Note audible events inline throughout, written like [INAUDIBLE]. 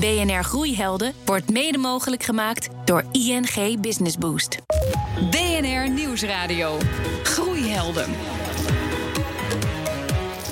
BNR Groeihelden wordt mede mogelijk gemaakt door ING Business Boost. BNR Nieuwsradio. Groeihelden.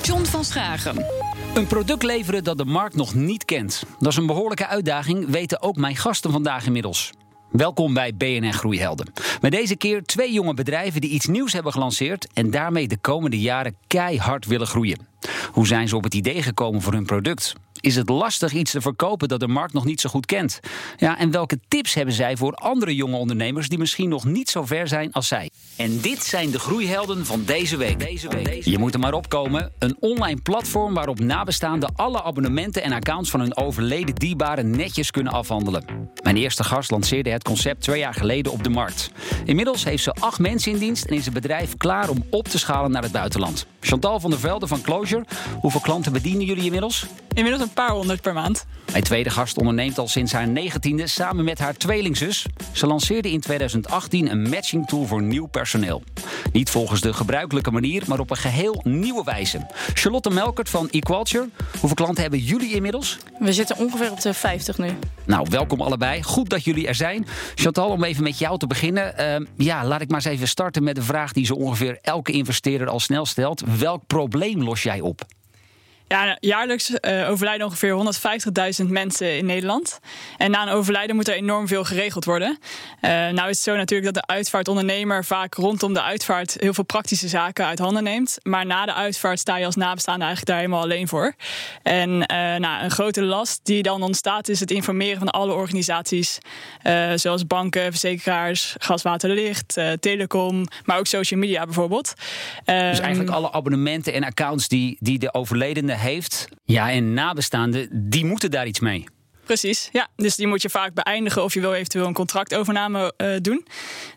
John van Schagen. Een product leveren dat de markt nog niet kent. Dat is een behoorlijke uitdaging, weten ook mijn gasten vandaag inmiddels. Welkom bij BNR Groeihelden. Met deze keer twee jonge bedrijven die iets nieuws hebben gelanceerd en daarmee de komende jaren keihard willen groeien. Hoe zijn ze op het idee gekomen voor hun product? Is het lastig iets te verkopen dat de markt nog niet zo goed kent? Ja, en welke tips hebben zij voor andere jonge ondernemers die misschien nog niet zo ver zijn als zij? En dit zijn de groeihelden van deze week. Deze week. Je moet er maar opkomen. Een online platform waarop nabestaanden alle abonnementen en accounts van hun overleden dierbaren netjes kunnen afhandelen. Mijn eerste gast lanceerde het concept twee jaar geleden op de markt. Inmiddels heeft ze acht mensen in dienst en is het bedrijf klaar om op te schalen naar het buitenland. Chantal van der Velde van Closure, hoeveel klanten bedienen jullie inmiddels? Inmiddels een paar honderd per maand. Mijn tweede gast onderneemt al sinds haar negentiende samen met haar tweelingzus. Ze lanceerde in 2018 een matching tool voor nieuw personeel. Niet volgens de gebruikelijke manier, maar op een geheel nieuwe wijze. Charlotte Melkert van Equalture, hoeveel klanten hebben jullie inmiddels? We zitten ongeveer op de 50 nu. Nou, welkom allebei. Goed dat jullie er zijn. Chantal, om even met jou te beginnen. Uh, ja, laat ik maar eens even starten met de vraag die zo ongeveer elke investeerder al snel stelt. Welk probleem los jij op? Ja, jaarlijks uh, overlijden ongeveer 150.000 mensen in Nederland. En na een overlijden moet er enorm veel geregeld worden. Uh, nou is het zo natuurlijk dat de uitvaartondernemer vaak rondom de uitvaart heel veel praktische zaken uit handen neemt. Maar na de uitvaart sta je als nabestaande eigenlijk daar helemaal alleen voor. En uh, nou, een grote last die dan ontstaat is het informeren van alle organisaties. zoals banken, verzekeraars, gas, water, licht, telecom, maar ook social media bijvoorbeeld. dus eigenlijk alle abonnementen en accounts die, die de overledene heeft. Ja, en nabestaanden, die moeten daar iets mee. Precies, ja. Dus die moet je vaak beëindigen of je wil eventueel een contractovername uh, doen.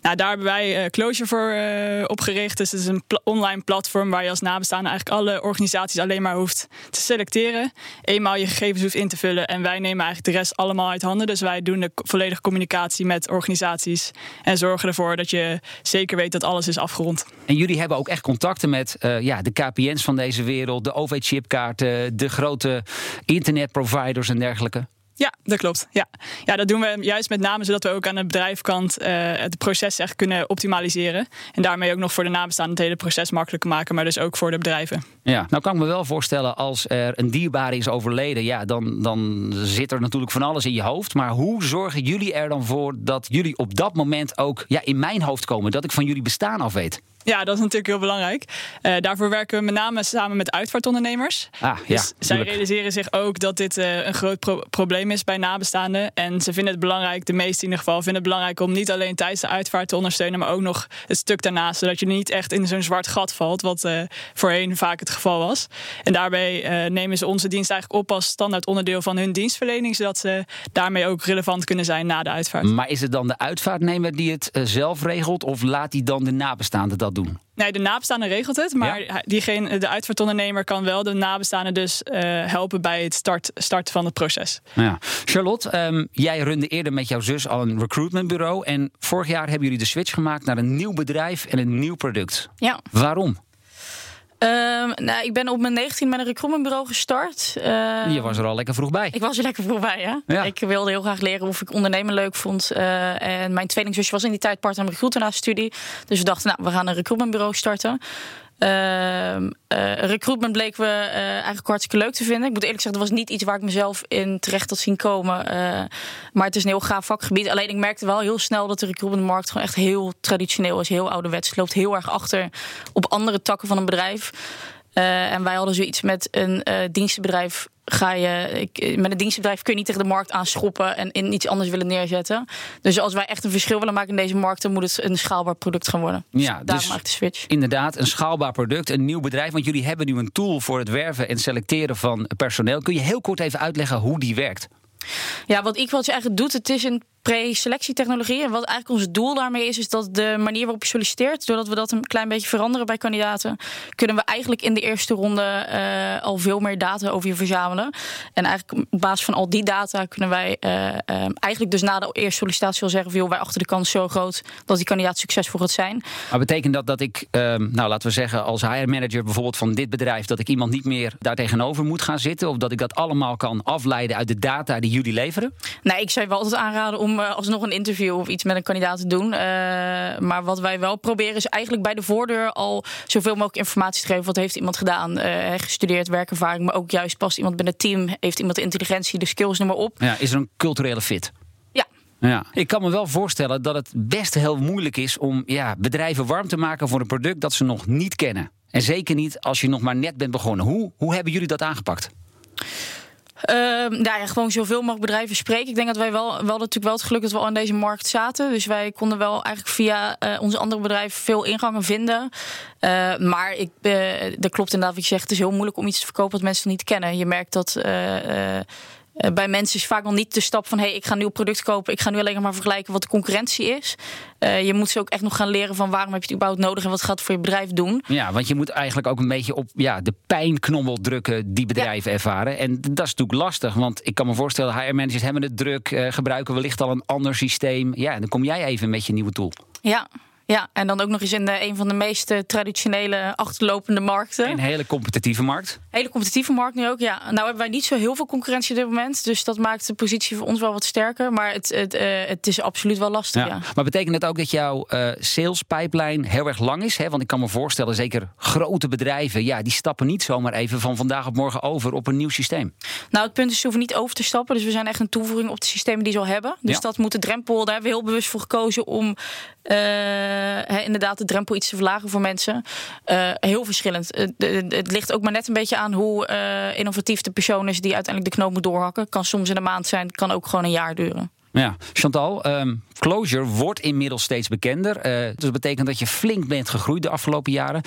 Nou, daar hebben wij uh, Closure voor uh, opgericht. Dus het is een online platform waar je als nabestaande eigenlijk alle organisaties alleen maar hoeft te selecteren. Eenmaal je gegevens hoeft in te vullen en wij nemen eigenlijk de rest allemaal uit handen. Dus wij doen de volledige communicatie met organisaties en zorgen ervoor dat je zeker weet dat alles is afgerond. En jullie hebben ook echt contacten met ja, de KPN's van deze wereld, de OV-chipkaarten, de grote internetproviders en dergelijke? Ja, dat klopt. Ja. ja, dat doen we juist met name zodat we ook aan de bedrijfkant uh, het proces echt kunnen optimaliseren. En daarmee ook nog voor de nabestaanden het hele proces makkelijker maken, maar dus ook voor de bedrijven. Ja, nou kan ik me wel voorstellen als er een dierbare is overleden, ja, dan, dan zit er natuurlijk van alles in je hoofd. Maar hoe zorgen jullie er dan voor dat jullie op dat moment ook ja, in mijn hoofd komen, dat ik van jullie bestaan af weet? Ja, dat is natuurlijk heel belangrijk. Uh, daarvoor werken we met name samen met uitvaartondernemers. Ah, ja, dus zij realiseren zich ook dat dit uh, een groot pro probleem is bij nabestaanden. En ze vinden het belangrijk, de meesten in ieder geval, vinden het belangrijk om niet alleen tijdens de uitvaart te ondersteunen, maar ook nog het stuk daarnaast. Zodat je niet echt in zo'n zwart gat valt, wat uh, voorheen vaak het geval was. En daarbij nemen ze onze dienst eigenlijk op als standaard onderdeel van hun dienstverlening, zodat ze daarmee ook relevant kunnen zijn na de uitvaart. Maar is het dan de uitvaartnemer die het zelf regelt, of laat hij dan de nabestaanden dat doen? Nee, de nabestaande regelt het. Maar ja? diegene, de uitvaartondernemer kan wel de nabestaanden dus uh, helpen bij het start, starten van het proces. Ja. Charlotte, um, jij runde eerder met jouw zus al een recruitmentbureau. En vorig jaar hebben jullie de switch gemaakt naar een nieuw bedrijf en een nieuw product. Ja. Waarom? Um, nou, ik ben op mijn 19 met een recruitmentbureau gestart. Uh, je was er al lekker vroeg bij. Ik was er lekker vroeg bij, ja. ja. Ik wilde heel graag leren of ik ondernemen leuk vond. Uh, en mijn tweelingzusje was in die tijd part-time recruiter na studie. Dus we dachten, nou, we gaan een recruitmentbureau starten. Uh, uh, recruitment bleek we uh, eigenlijk hartstikke leuk te vinden. Ik moet eerlijk zeggen, dat was niet iets waar ik mezelf in terecht had zien komen. maar het is een heel gaaf vakgebied. Alleen ik merkte wel heel snel dat de recruitmentmarkt gewoon echt heel traditioneel is. Heel ouderwets. Loopt heel erg achter op andere takken van een bedrijf. en wij hadden zoiets met een dienstenbedrijf ga je met een dienstbedrijf kun je niet tegen de markt aanschoppen en in iets anders willen neerzetten. Dus als wij echt een verschil willen maken in deze markt, dan moet het een schaalbaar product gaan worden. Ja, dus daarom maak ik de switch. Inderdaad, een schaalbaar product, een nieuw bedrijf. Want jullie hebben nu een tool voor het werven en selecteren van personeel. Kun je heel kort even uitleggen hoe die werkt? Ja, wat Equality eigenlijk doet, het is een pre-selectietechnologie. En wat eigenlijk ons doel daarmee is, is dat de manier waarop je solliciteert, doordat we dat een klein beetje veranderen bij kandidaten, kunnen we eigenlijk in de eerste ronde uh, al veel meer data over je verzamelen. En eigenlijk op basis van al die data kunnen wij uh, eigenlijk dus na de eerste sollicitatie al zeggen: joh, wij achter de kans zo groot dat die kandidaat succesvol gaat zijn. Maar betekent dat dat ik, nou laten we zeggen, als HR-manager bijvoorbeeld van dit bedrijf, dat ik iemand niet meer daar tegenover moet gaan zitten? Of dat ik dat allemaal kan afleiden uit de data die jullie leveren? Nee, ik zou je wel altijd aanraden om uh, alsnog een interview of iets met een kandidaat te doen. Uh, maar wat wij wel proberen is eigenlijk bij de voordeur al zoveel mogelijk informatie te geven. Wat heeft iemand gedaan? Uh, gestudeerd, werkervaring, maar ook juist past iemand binnen het team. Heeft iemand de intelligentie, de skills, noem maar op. Ja, is er een culturele fit? Ja, ja. Ik kan me wel voorstellen dat het best heel moeilijk is om ja, bedrijven warm te maken voor een product dat ze nog niet kennen. En zeker niet als je nog maar net bent begonnen. Hoe, hoe hebben jullie dat aangepakt? Uh, nou ja, gewoon zoveel mogelijk bedrijven spreken. Ik denk dat wij wel, wel natuurlijk wel het geluk dat we al in deze markt zaten. Dus wij konden wel eigenlijk via uh, onze andere bedrijven veel ingangen vinden. Uh, maar ik, dat klopt inderdaad wat je zegt. Het is heel moeilijk om iets te verkopen wat mensen niet kennen. Je merkt dat bij mensen is vaak nog niet de stap van: hé, hey, ik ga een nieuw product kopen. Ik ga nu alleen maar vergelijken wat de concurrentie is. Uh, je moet ze ook echt nog gaan leren van waarom heb je het überhaupt nodig en wat gaat het voor je bedrijf doen. Ja, want je moet eigenlijk ook een beetje op ja, de pijnknobbel drukken die bedrijven ja. ervaren. En dat is natuurlijk lastig, want ik kan me voorstellen, HR-managers hebben het druk, uh, gebruiken wellicht al een ander systeem. Ja, en dan kom jij even met je nieuwe tool. Ja, ja, en dan ook nog eens in de, een van de meest traditionele achterlopende markten. Een hele competitieve markt. Hele competitieve markt nu ook, ja. Nou hebben wij niet zo heel veel concurrentie op dit moment. Dus dat maakt de positie voor ons wel wat sterker. Maar het, het, uh, het is absoluut wel lastig, ja. ja. Maar betekent het ook dat jouw uh, sales pipeline heel erg lang is? Hè? Want ik kan me voorstellen, zeker grote bedrijven... ja, die stappen niet zomaar even van vandaag op morgen over op een nieuw systeem. Nou, het punt is, ze hoeven niet over te stappen. Dus we zijn echt een toevoeging op de systemen die ze al hebben. Dus ja. dat moet de drempel, daar hebben we heel bewust voor gekozen... om uh, inderdaad de drempel iets te verlagen voor mensen. Uh, heel verschillend. Het, het, het, ligt ook maar net een beetje aan hoe uh, innovatief de persoon is die uiteindelijk de knoop moet doorhakken. Kan soms in een maand zijn, kan ook gewoon een jaar duren. Ja, Chantal, um, Closure wordt inmiddels steeds bekender. Uh, dus dat betekent dat je flink bent gegroeid de afgelopen jaren.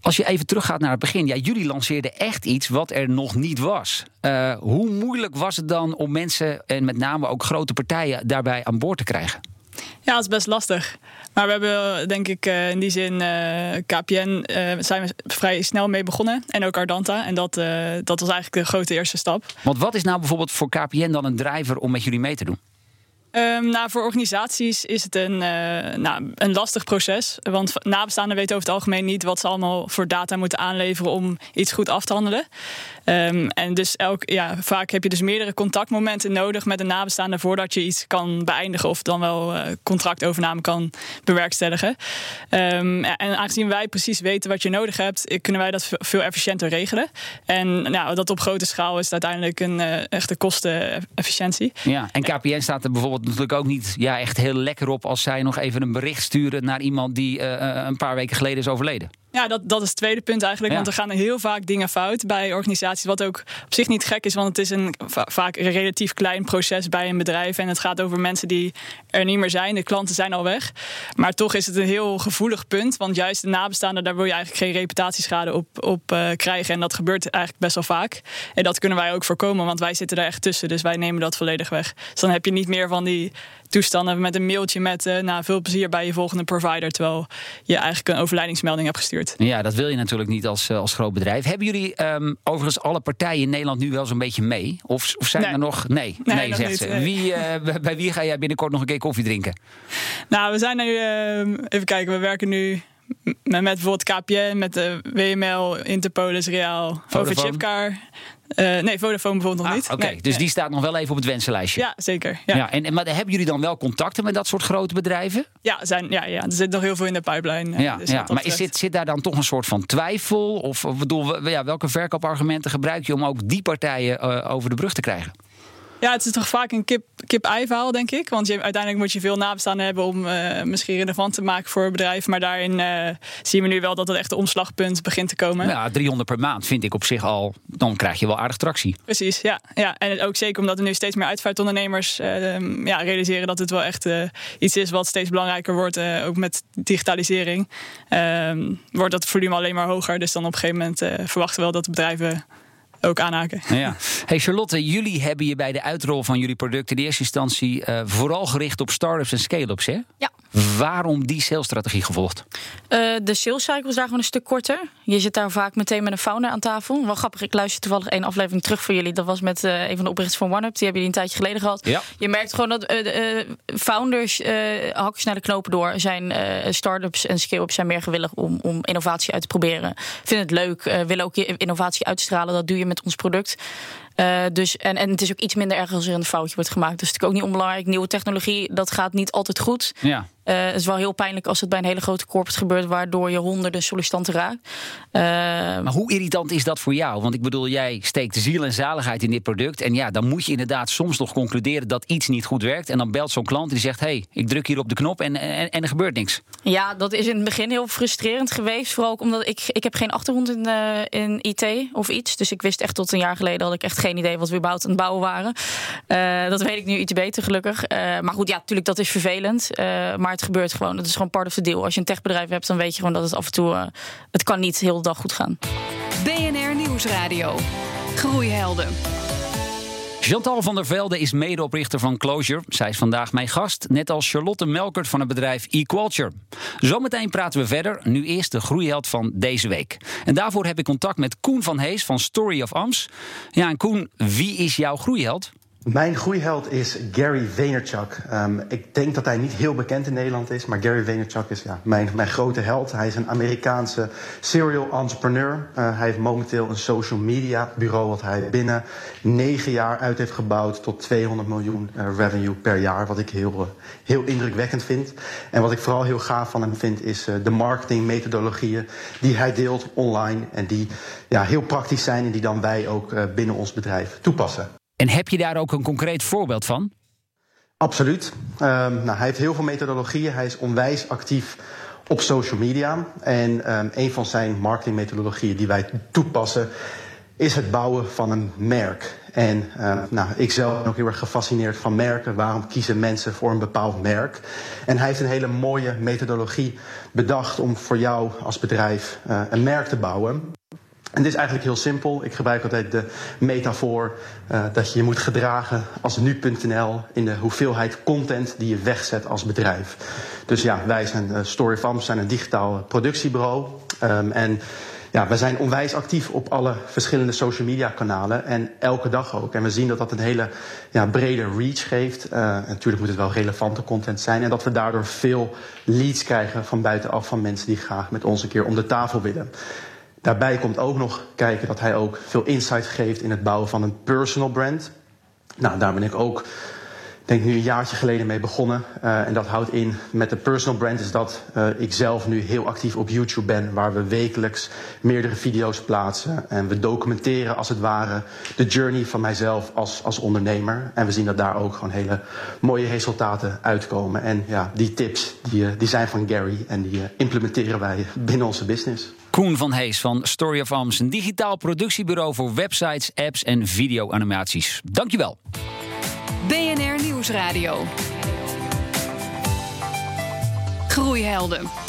Als je even teruggaat naar het begin, ja, jullie lanceerden echt iets wat er nog niet was. Uh, hoe moeilijk was het dan om mensen, en met name ook grote partijen, daarbij aan boord te krijgen? Ja, het is best lastig. Maar we hebben, denk ik, in die zin uh, KPN uh, zijn we vrij snel mee begonnen. En ook Ardanta. En dat, dat was eigenlijk de grote eerste stap. Want wat is nou bijvoorbeeld voor KPN dan een driver om met jullie mee te doen? Um, nou, voor organisaties is het een, uh, nou, een lastig proces. Want nabestaanden weten over het algemeen niet wat ze allemaal voor data moeten aanleveren om iets goed af te handelen. Um, en dus elk, ja, vaak heb je dus meerdere contactmomenten nodig met een nabestaande voordat je iets kan beëindigen of dan wel uh, contractovername kan bewerkstelligen. Um, en aangezien wij precies weten wat je nodig hebt, kunnen wij dat veel efficiënter regelen. En nou, dat op grote schaal is uiteindelijk een uh, echte kostenefficiëntie. Ja, en KPN staat er bijvoorbeeld natuurlijk ook niet ja, echt heel lekker op als zij nog even een bericht sturen naar iemand die uh, een paar weken geleden is overleden. Ja, dat, dat is het tweede punt eigenlijk. Ja. Want er gaan heel vaak dingen fout bij organisaties. Wat ook op zich niet gek is, want het is een vaak een relatief klein proces bij een bedrijf. En het gaat over mensen die er niet meer zijn. De klanten zijn al weg. Maar toch is het een heel gevoelig punt. Want juist de nabestaanden, daar wil je eigenlijk geen reputatieschade op, op uh, krijgen. En dat gebeurt eigenlijk best wel vaak. En dat kunnen wij ook voorkomen, want wij zitten daar echt tussen. Dus wij nemen dat volledig weg. Dus dan heb je niet meer van die toestanden met een mailtje met uh, nou, veel plezier bij je volgende provider. Terwijl je eigenlijk een overlijdingsmelding hebt gestuurd. Ja, dat wil je natuurlijk niet als, als groot bedrijf. Hebben jullie um, overigens alle partijen in Nederland nu wel zo'n beetje mee? Of, of zijn nee. er nog. Nee, nee, nee zegt niet, ze. Wie, [LAUGHS] bij wie ga jij binnenkort nog een keer koffie drinken? Nou, we zijn nu. Uh, even kijken, we werken nu met, bijvoorbeeld KPN, met de WML, Interpolis, Real, Chipcar. Uh, nee, Vodafone bijvoorbeeld nog ah, niet. Oké, okay. nee, dus nee. die staat nog wel even op het wensenlijstje. Ja, zeker. Ja. Ja, en, maar hebben jullie dan wel contacten met dat soort grote bedrijven? Ja, zijn, ja, ja, er zit nog heel veel in de pipeline. Ja, dus ja. maar is, zit, zit daar dan toch een soort van twijfel? Of, of bedoel, ja, welke verkoopargumenten gebruik je om ook die partijen uh, over de brug te krijgen? Ja, het is toch vaak een kip-ei verhaal, denk ik. Want je, uiteindelijk moet je veel nabestaanden hebben om uh, misschien relevant te maken voor bedrijven. Maar daarin uh, zien we nu wel dat het echt een omslagpunt begint te komen. Ja, 300 per maand vind ik op zich al, dan krijg je wel aardig tractie. Precies, ja. ja. En ook zeker omdat er nu steeds meer uitvaartondernemers uh, ja, realiseren dat het wel echt iets is wat steeds belangrijker wordt. ook met digitalisering ehm, wordt dat volume alleen maar hoger. Dus dan op een gegeven moment verwachten we wel dat de bedrijven ook aanhaken. Ja. Hey Charlotte, jullie hebben je bij de uitrol van jullie producten in eerste instantie vooral gericht op startups en scale-ups, hè? Ja. Waarom die salesstrategie gevolgd? Uh, de sales cycle is daar gewoon een stuk korter. Je zit daar vaak meteen met een founder aan tafel. Wel grappig, ik luister toevallig één aflevering terug voor jullie. Dat was met uh, een van de oprichters van OneUp. Die hebben jullie een tijdje geleden gehad. Ja. Je merkt gewoon dat uh, founders hakken naar de knopen door. Zijn startups en scale-ups zijn meer gewillig om, om innovatie uit te proberen. Vinden het leuk, willen ook innovatie uitstralen. Dat doe je met ons product. Uh, dus, en, en het is ook iets minder erg als er een foutje wordt gemaakt. Dus het is natuurlijk ook niet onbelangrijk. Nieuwe technologie, dat gaat niet altijd goed. Ja. Uh, het is wel heel pijnlijk als het bij een hele grote corporate gebeurt, waardoor je honderden sollicitanten raakt. Uh, maar hoe irritant is dat voor jou? Want ik bedoel, jij steekt ziel en zaligheid in dit product. En ja, dan moet je inderdaad soms nog concluderen dat iets niet goed werkt. En dan belt zo'n klant die zegt: hey, ik druk hier op de knop en, en, en, er gebeurt niks. Ja, dat is in het begin heel frustrerend geweest. Vooral ook omdat ik, ik heb geen achtergrond in, uh, in IT of iets. Dus ik wist echt tot een jaar geleden had ik echt geen idee wat we überhaupt aan het bouwen waren. dat weet ik nu iets beter, gelukkig. maar goed, ja, natuurlijk, dat is vervelend. maar het gebeurt gewoon. Het is gewoon part of the deal. Als je een techbedrijf hebt, dan weet je gewoon dat het af en toe... Uh, het kan niet heel de dag goed gaan. BNR Nieuwsradio. Groeihelden. Chantal van der Velde is medeoprichter van Closure. Zij is vandaag mijn gast, net als Charlotte Melkert van het bedrijf eQualture. Zometeen praten we verder, nu eerst de groeiheld van deze week. En daarvoor heb ik contact met Koen van Hees van Story of Ams. Ja, en Koen, wie is jouw groeiheld? Mijn groeiheld is Gary Vaynerchuk. Um, ik denk dat hij niet heel bekend in Nederland is, maar Gary Vaynerchuk is ja, mijn, mijn grote held. Hij is een Amerikaanse serial entrepreneur. Uh, hij heeft momenteel een social media bureau wat hij binnen negen jaar uit heeft gebouwd tot 200 miljoen uh, revenue per jaar. Wat ik heel, uh, heel indrukwekkend vind. En wat ik vooral heel gaaf van hem vind is de marketingmethodologieën die hij deelt online en die ja, heel praktisch zijn en die dan wij ook binnen ons bedrijf toepassen. En heb je daar ook een concreet voorbeeld van? Absoluut. Um, nou, hij heeft heel veel methodologieën. Hij is onwijs actief op social media. En um, een van zijn marketingmethodologieën die wij toepassen is het bouwen van een merk. En uh, nou, ik zelf ben ook heel erg gefascineerd van merken. Waarom kiezen mensen voor een bepaald merk? En hij heeft een hele mooie methodologie bedacht om voor jou als bedrijf uh, een merk te bouwen. En dit is eigenlijk heel simpel. Ik gebruik altijd de metafoor uh, dat je je moet gedragen als nu.nl in de hoeveelheid content die je wegzet als bedrijf. Dus ja, wij zijn uh, StoryFam, zijn een digitaal productiebureau. Um, en ja, wij zijn onwijs actief op alle verschillende social media kanalen en elke dag ook. En we zien dat dat een hele ja, brede reach geeft. Uh, natuurlijk moet het wel relevante content zijn en dat we daardoor veel leads krijgen van buitenaf van mensen die graag met ons een keer om de tafel willen. Daarbij komt ook nog kijken dat hij ook veel insight geeft in het bouwen van een personal brand. Nou, daar ben ik ook, denk nu een jaartje geleden mee begonnen. Uh, en dat houdt in met de personal brand is dat uh, ik zelf nu heel actief op YouTube ben, waar we wekelijks meerdere video's plaatsen. En we documenteren als het ware de journey van mijzelf als, als ondernemer. En we zien dat daar ook gewoon hele mooie resultaten uitkomen. En ja, die tips die, die zijn van Gary en die implementeren wij binnen onze business. Koen van Hees van Story of Arms, een digitaal productiebureau voor websites, apps en video-animaties. Dankjewel. BNR Nieuwsradio. Groeihelden.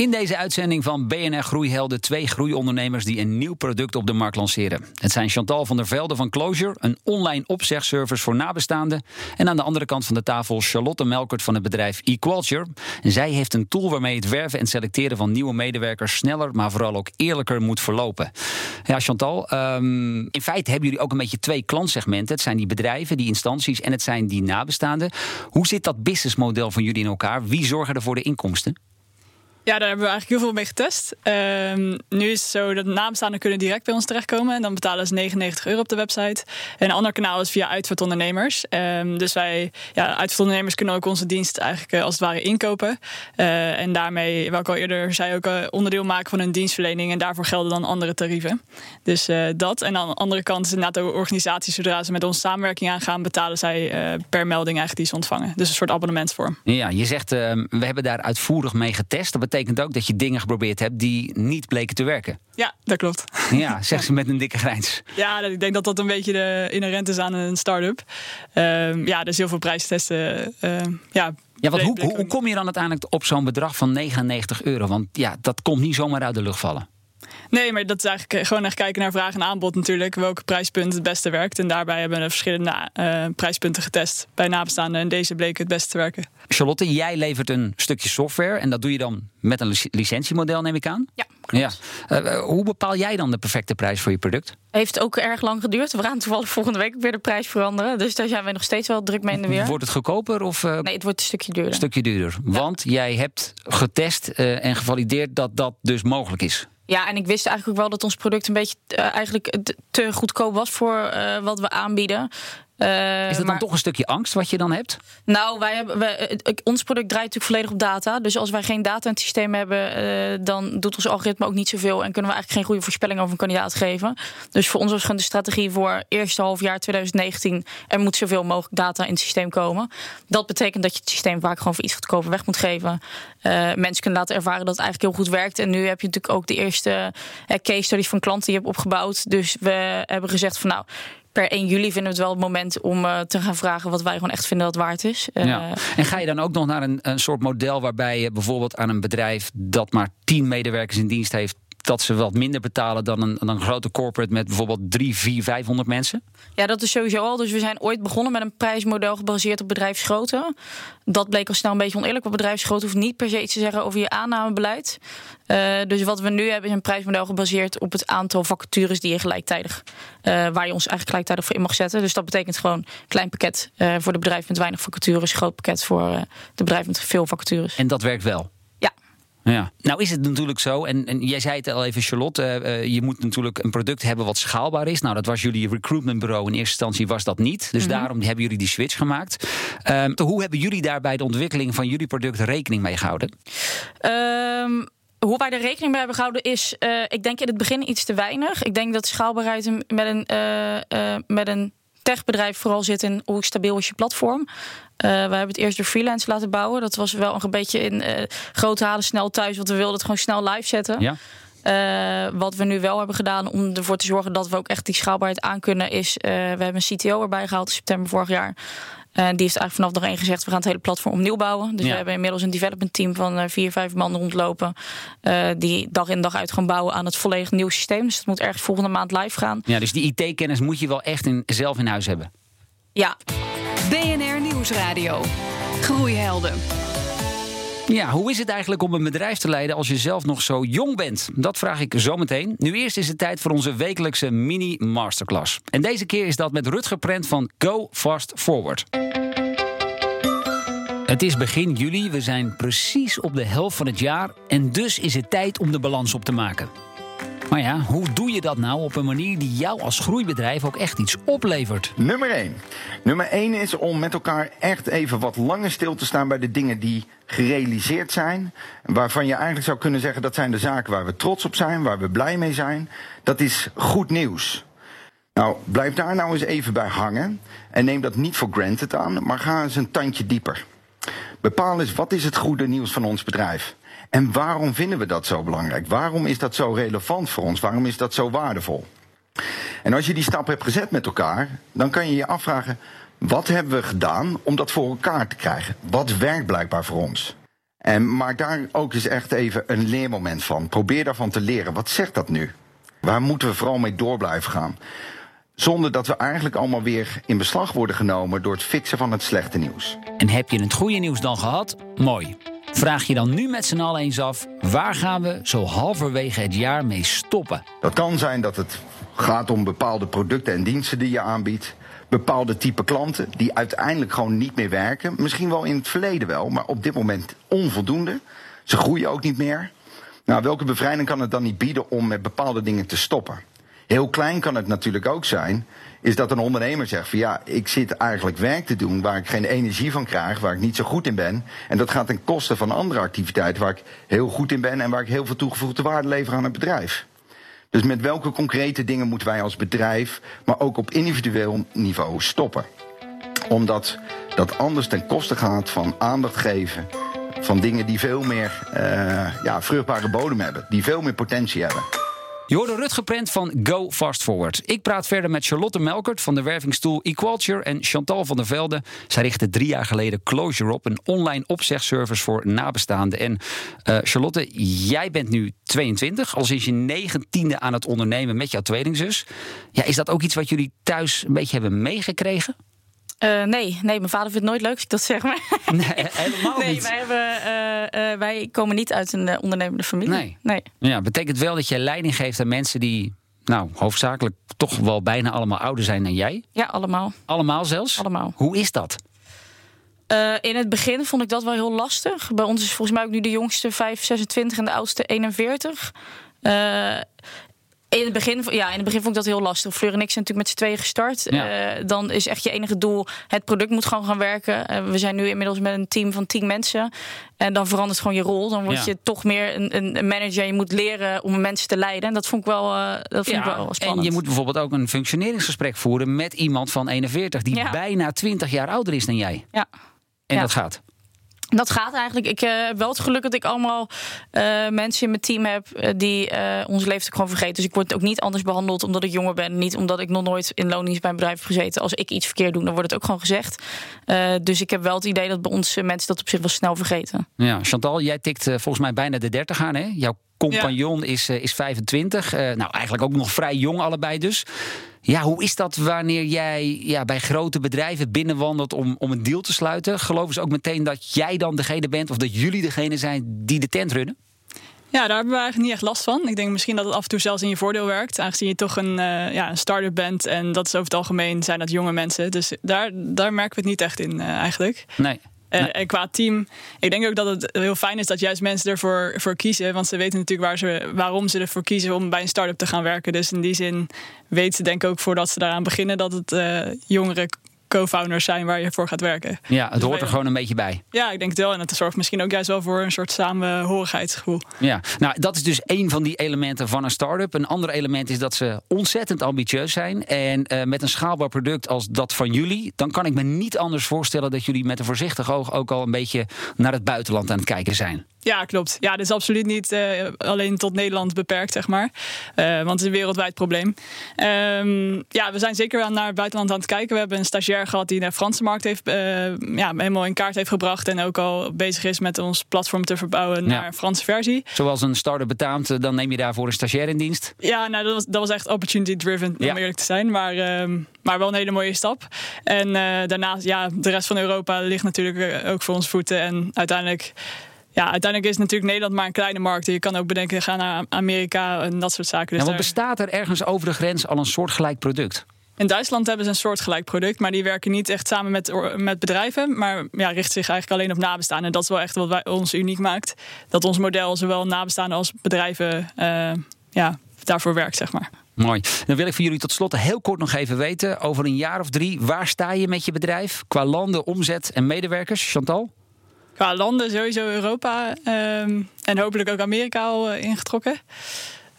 In deze uitzending van BNR Groeihelden twee groeiondernemers die een nieuw product op de markt lanceren. Het zijn Chantal van der Velde van Closure, een online opzegservice voor nabestaanden. En aan de andere kant van de tafel Charlotte Melkert van het bedrijf eQualture. Zij heeft een tool waarmee het werven en selecteren van nieuwe medewerkers sneller, maar vooral ook eerlijker moet verlopen. Ja, Chantal, um, in feite hebben jullie ook een beetje twee klantsegmenten. Het zijn die bedrijven, die instanties en het zijn die nabestaanden. Hoe zit dat businessmodel van jullie in elkaar? Wie zorgen er voor de inkomsten? Ja, daar hebben we eigenlijk heel veel mee getest. Um, nu is het zo dat nabestaanden kunnen direct bij ons terechtkomen. En dan betalen ze 99 euro op de website. En een ander kanaal is via uitvaartondernemers. Um, dus wij, ja, uitvaartondernemers kunnen ook onze dienst eigenlijk uh, als het ware inkopen. Uh, en daarmee, wat ik al eerder zei, ook uh, onderdeel maken van hun dienstverlening. En daarvoor gelden dan andere tarieven. Dus dat. En aan de andere kant is inderdaad de organisaties, zodra ze met ons samenwerking aangaan, betalen zij per melding eigenlijk die ze ontvangen. Dus een soort abonnementsvorm. Ja, je zegt, we hebben daar uitvoerig mee getest. Betekent ook dat je dingen geprobeerd hebt die niet bleken te werken. Ja, dat klopt. Ja, zegt ze met een dikke grijns. Ja, ik denk dat dat een beetje de inherent is aan een start-up. Um, ja, dus heel veel prijstesten. Uh, ja, ja, wat, hoe, hoe kom je dan uiteindelijk op zo'n bedrag van 99 euro? Want ja, dat komt niet zomaar uit de lucht vallen. Nee, maar dat is eigenlijk gewoon echt kijken naar vraag en aanbod natuurlijk. Welke prijspunt het beste werkt. En daarbij hebben we verschillende uh, prijspunten getest bij nabestaanden. En deze bleek het beste te werken. Charlotte, jij levert een stukje software. En dat doe je dan met een licentiemodel, neem ik aan? Ja. Ja. Uh, hoe bepaal jij dan de perfecte prijs voor je product? Heeft ook erg lang geduurd. We gaan toevallig volgende week weer de prijs veranderen. Dus daar zijn we nog steeds wel druk mee in de weer. Wordt het goedkoper? Of, uh, nee, het wordt een stukje duurder. Een stukje duurder. Want jij hebt getest uh, en gevalideerd dat dat dus mogelijk is. Ja, en ik wist eigenlijk ook wel dat ons product een beetje uh, eigenlijk te goedkoop was voor uh, wat we aanbieden. Uh, is dat dan toch een stukje angst wat je dan hebt? Nou, wij hebben, wij, ons product draait natuurlijk volledig op data. Dus als wij geen data in het systeem hebben, uh, dan doet ons algoritme ook niet zoveel. En kunnen we eigenlijk geen goede voorspelling over een kandidaat geven. Dus voor ons was gewoon de strategie voor eerste halfjaar 2019. Er moet zoveel mogelijk data in het systeem komen. Dat betekent dat je het systeem vaak gewoon voor iets goedkoper weg moet geven. Uh, mensen kunnen laten ervaren dat het eigenlijk heel goed werkt. En nu heb je natuurlijk ook de eerste case studies van klanten die je hebt opgebouwd. Dus we hebben gezegd van nou per 1 juli vinden we het wel het moment om uh, te gaan vragen wat wij gewoon echt vinden dat waard is. Uh, ja. En ga je dan ook nog naar een, een soort model waarbij je bijvoorbeeld aan een bedrijf dat maar 10 medewerkers in dienst heeft dat ze wat minder betalen dan een, dan een grote corporate met bijvoorbeeld 3, 4, 500 mensen? Ja, dat is sowieso al. Dus we zijn ooit begonnen met een prijsmodel gebaseerd op bedrijfsgrootte. Dat bleek al snel een beetje oneerlijk. Want bedrijfsgrootte hoeft niet per se iets te zeggen over je aannamebeleid. Uh, dus wat we nu hebben is een prijsmodel gebaseerd op het aantal vacatures die je gelijktijdig, uh, waar je ons eigenlijk gelijktijdig voor in mag zetten. Dus dat betekent gewoon klein pakket uh, voor de bedrijven met weinig vacatures, groot pakket voor de bedrijven met veel vacatures. En dat werkt wel? Ja. Nou is het natuurlijk zo, en, en jij zei het al even, Charlotte, uh, je moet natuurlijk een product hebben wat schaalbaar is. Nou, dat was jullie recruitmentbureau in eerste instantie was dat niet. Dus mm -hmm. daarom hebben jullie die switch gemaakt. Um, hoe hebben jullie daar bij de ontwikkeling van jullie product rekening mee gehouden? Um hoe wij er rekening mee hebben gehouden is, uh, ik denk in het begin iets te weinig. Ik denk dat schaalbaarheid met een, uh, uh, met een techbedrijf vooral zit in hoe stabiel is je platform. we hebben het eerst door freelance laten bouwen. Dat was wel een beetje in groot halen, snel thuis. Want we wilden het gewoon snel live zetten. Ja. Uh, wat we nu wel hebben gedaan om ervoor te zorgen dat we ook echt die schaalbaarheid aankunnen, is uh, we hebben een CTO erbij gehaald in september vorig jaar. Uh, die heeft eigenlijk vanaf dag één gezegd: we gaan het hele platform opnieuw bouwen. Dus Ja. we hebben inmiddels een development team van uh, vier, vijf man rondlopen. uh, die dag in dag uit gaan bouwen aan het volledig nieuw systeem. Dus het moet ergens volgende maand live gaan. Ja, dus die IT-kennis moet je wel echt in, zelf in huis hebben. Ja, BNR Nieuwsradio. Groeihelden. Ja, hoe is het eigenlijk om een bedrijf te leiden als je zelf nog zo jong bent? Dat vraag ik zo meteen. Nu eerst is het tijd voor onze wekelijkse mini-masterclass. En deze keer is dat met Rutger Prent van Go Fast Forward. Het is begin juli, we zijn precies op de helft van het jaar... en dus is het tijd om de balans op te maken. Maar ja, hoe doe je dat nou op een manier die jou als groeibedrijf ook echt iets oplevert? Nummer 1. Nummer 1 is om met elkaar echt even wat langer stil te staan bij de dingen die gerealiseerd zijn. Waarvan je eigenlijk zou kunnen zeggen dat zijn de zaken waar we trots op zijn, waar we blij mee zijn. Dat is goed nieuws. Nou, blijf daar nou eens even bij hangen. En neem dat niet voor granted aan, maar ga eens een tandje dieper. Bepaal eens wat is het goede nieuws van ons bedrijf. En waarom vinden we dat zo belangrijk? Waarom is dat zo relevant voor ons? Waarom is dat zo waardevol? En als je die stap hebt gezet met elkaar, dan kan je je afvragen: wat hebben we gedaan om dat voor elkaar te krijgen? Wat werkt blijkbaar voor ons? En maak daar ook eens echt even een leermoment van. Probeer daarvan te leren. Wat zegt dat nu? Waar moeten we vooral mee door blijven gaan? Zonder dat we eigenlijk allemaal weer in beslag worden genomen door het fixen van het slechte nieuws. En heb je het goede nieuws dan gehad? Mooi. Vraag je dan nu met z'n allen eens af, waar gaan we zo halverwege het jaar mee stoppen? Dat kan zijn dat het gaat om bepaalde producten en diensten die je aanbiedt. Bepaalde type klanten die uiteindelijk gewoon niet meer werken. Misschien wel in het verleden wel, maar op dit moment onvoldoende. Ze groeien ook niet meer. Nou, welke bevrijding kan het dan niet bieden om met bepaalde dingen te stoppen? Heel klein kan het natuurlijk ook zijn, is dat een ondernemer zegt van ja, ik zit eigenlijk werk te doen waar ik geen energie van krijg, waar ik niet zo goed in ben. En dat gaat ten koste van andere activiteiten waar ik heel goed in ben en waar ik heel veel toegevoegde waarde lever aan het bedrijf. Dus met welke concrete dingen moeten wij als bedrijf, maar ook op individueel niveau stoppen? Omdat dat anders ten koste gaat van aandacht geven, van dingen die veel meer uh, ja, vruchtbare bodem hebben, die veel meer potentie hebben. Je hoorde Rutger Prent van Go Fast Forward. Ik praat verder met Charlotte Melkert van de wervingstoel Equalture en Chantal van der Velde. Zij richtte drie jaar geleden Closure op, een online opzegservice voor nabestaanden. En uh, Charlotte, jij bent nu 22, al sinds je negentiende aan het ondernemen met jouw tweelingzus. Ja, is dat ook iets wat jullie thuis een beetje hebben meegekregen? Uh, nee, nee, mijn vader vindt het nooit leuk als ik dat zeg. Maar [LAUGHS] nee, helemaal nee, niet. Wij, hebben, uh, uh, wij komen niet uit een ondernemende familie. Nee. nee. Ja, betekent wel dat je leiding geeft aan mensen die, nou, hoofdzakelijk toch wel bijna allemaal ouder zijn dan jij? Ja, allemaal. Allemaal zelfs? Allemaal. Hoe is dat? in het begin vond ik dat wel heel lastig. Bij ons is volgens mij ook nu de jongste 5, 26 en de oudste 41. In het, begin, ja, in het begin vond ik dat heel lastig. Fleur en ik zijn natuurlijk met z'n tweeën gestart. Ja. Uh, dan is echt je enige doel: het product moet gewoon gaan werken. Uh, we zijn nu inmiddels met een team van tien mensen. En dan verandert gewoon je rol. Dan word ja. je toch meer een, een, manager. Je moet leren om mensen te leiden. En dat vond ik wel, uh, dat vond ja, ik wel spannend. En je moet bijvoorbeeld ook een functioneringsgesprek voeren met iemand van 41 die bijna 20 jaar ouder is dan jij. Ja. En dat gaat. Dat gaat eigenlijk. Ik uh, heb wel het geluk dat ik allemaal uh, mensen in mijn team heb uh, die ons leeftijd gewoon vergeten. Dus ik word ook niet anders behandeld omdat ik jonger ben. Niet omdat ik nog nooit in loondienst bij een bedrijf heb gezeten. Als ik iets verkeerd doe, dan wordt het ook gewoon gezegd. dus ik heb wel het idee dat bij ons mensen dat op zich wel snel vergeten. Ja, Chantal, jij tikt volgens mij bijna de 30 aan, hè? Jouw compagnon ja. is, is 25. nou, eigenlijk ook nog vrij jong allebei dus. Ja, hoe is dat wanneer jij ja, bij grote bedrijven binnenwandelt om, om een deal te sluiten? Geloven ze ook meteen dat jij dan degene bent of dat jullie degene zijn die de tent runnen? Ja, daar hebben we eigenlijk niet echt last van. Ik denk misschien dat het af en toe zelfs in je voordeel werkt. Aangezien je toch een, uh, ja, een start-up bent. En dat is over het algemeen zijn dat jonge mensen. Dus daar, daar merken we het niet echt in uh, eigenlijk. Nee. En, nee. en, qua team, ik denk ook dat het heel fijn is dat juist mensen ervoor voor kiezen. Want ze weten natuurlijk waar ze, waarom ze ervoor kiezen om bij een start-up te gaan werken. Dus in die zin weten ze denk ik ook voordat ze daaraan beginnen dat het uh, jongere co-founders zijn waar je voor gaat werken. Ja, het dus hoort er gewoon een beetje bij. Ja, ik denk het wel. En het zorgt misschien ook juist wel voor een soort samenhorigheidsgevoel. Ja, nou dat is dus één van die elementen van een start-up. Een ander element is dat ze ontzettend ambitieus zijn. En uh, met een schaalbaar product als dat van jullie, dan kan ik me niet anders voorstellen dat jullie met een voorzichtig oog ook al een beetje naar het buitenland aan het kijken zijn. Ja, klopt. Ja, dit is absoluut niet uh, alleen tot Nederland beperkt, zeg maar. Uh, want het is een wereldwijd probleem. Um, ja, we zijn zeker wel naar het buitenland aan het kijken. We hebben een stagiair gehad die de Franse markt heeft, uh, ja, helemaal in kaart heeft gebracht. En ook al bezig is met ons platform te verbouwen naar een Franse versie. Zoals een start-up betaamt, dan neem je daarvoor een stagiair in dienst? Ja, nou, dat was, dat was echt opportunity driven, om ja. eerlijk te zijn. Maar, um, maar wel een hele mooie stap. En daarnaast, ja, de rest van Europa ligt natuurlijk ook voor ons voeten. En uiteindelijk ja, uiteindelijk is natuurlijk Nederland maar een kleine markt. Je kan ook bedenken, gaan naar Amerika en dat soort zaken. Dus ja, want bestaat er ergens over de grens al een soortgelijk product? In Duitsland hebben ze een soortgelijk product, maar die werken niet echt samen met, met bedrijven, maar ja, richten zich eigenlijk alleen op nabestaanden. En dat is wel echt wat wij, ons uniek maakt. Dat ons model zowel nabestaanden als bedrijven uh, ja, daarvoor werkt, zeg maar. Mooi. Dan wil ik voor jullie tot slot heel kort nog even weten, over een jaar of drie, waar sta je met je bedrijf qua landen, omzet en medewerkers? Chantal? Qua landen sowieso Europa um, en hopelijk ook Amerika al uh, ingetrokken.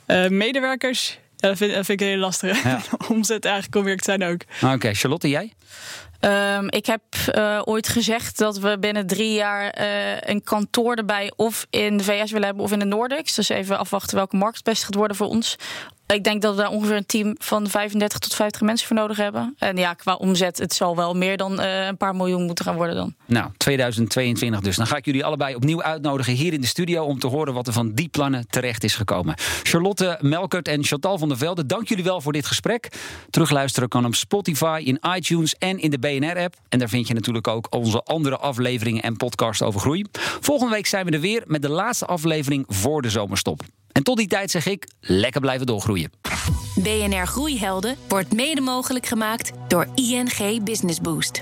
Uh, medewerkers, ja, dat, vind, dat vind ik heel lastig. Ja. [LAUGHS] Omzet eigenlijk om weer te zijn ook. Oké, okay. Charlotte, jij? Um, ik heb uh, ooit gezegd dat we binnen drie jaar uh, een kantoor erbij of in de VS willen hebben of in de Nordics. Dus even afwachten welke markt het best gaat worden voor ons. Ik denk dat we daar ongeveer een team van 35 tot 50 mensen voor nodig hebben. En ja, qua omzet, het zal wel meer dan uh, een paar miljoen moeten gaan worden dan. Nou, 2022 dus. Dan ga ik jullie allebei opnieuw uitnodigen hier in de studio... om te horen wat er van die plannen terecht is gekomen. Charlotte Melkert en Chantal van der Velde, dank jullie wel voor dit gesprek. Terugluisteren kan op Spotify, in iTunes en in de BNR-app. En daar vind je natuurlijk ook onze andere afleveringen en podcasts over groei. Volgende week zijn we er weer met de laatste aflevering voor de zomerstop. En tot die tijd zeg ik, lekker blijven doorgroeien. BNR Groeihelden wordt mede mogelijk gemaakt door ING Business Boost.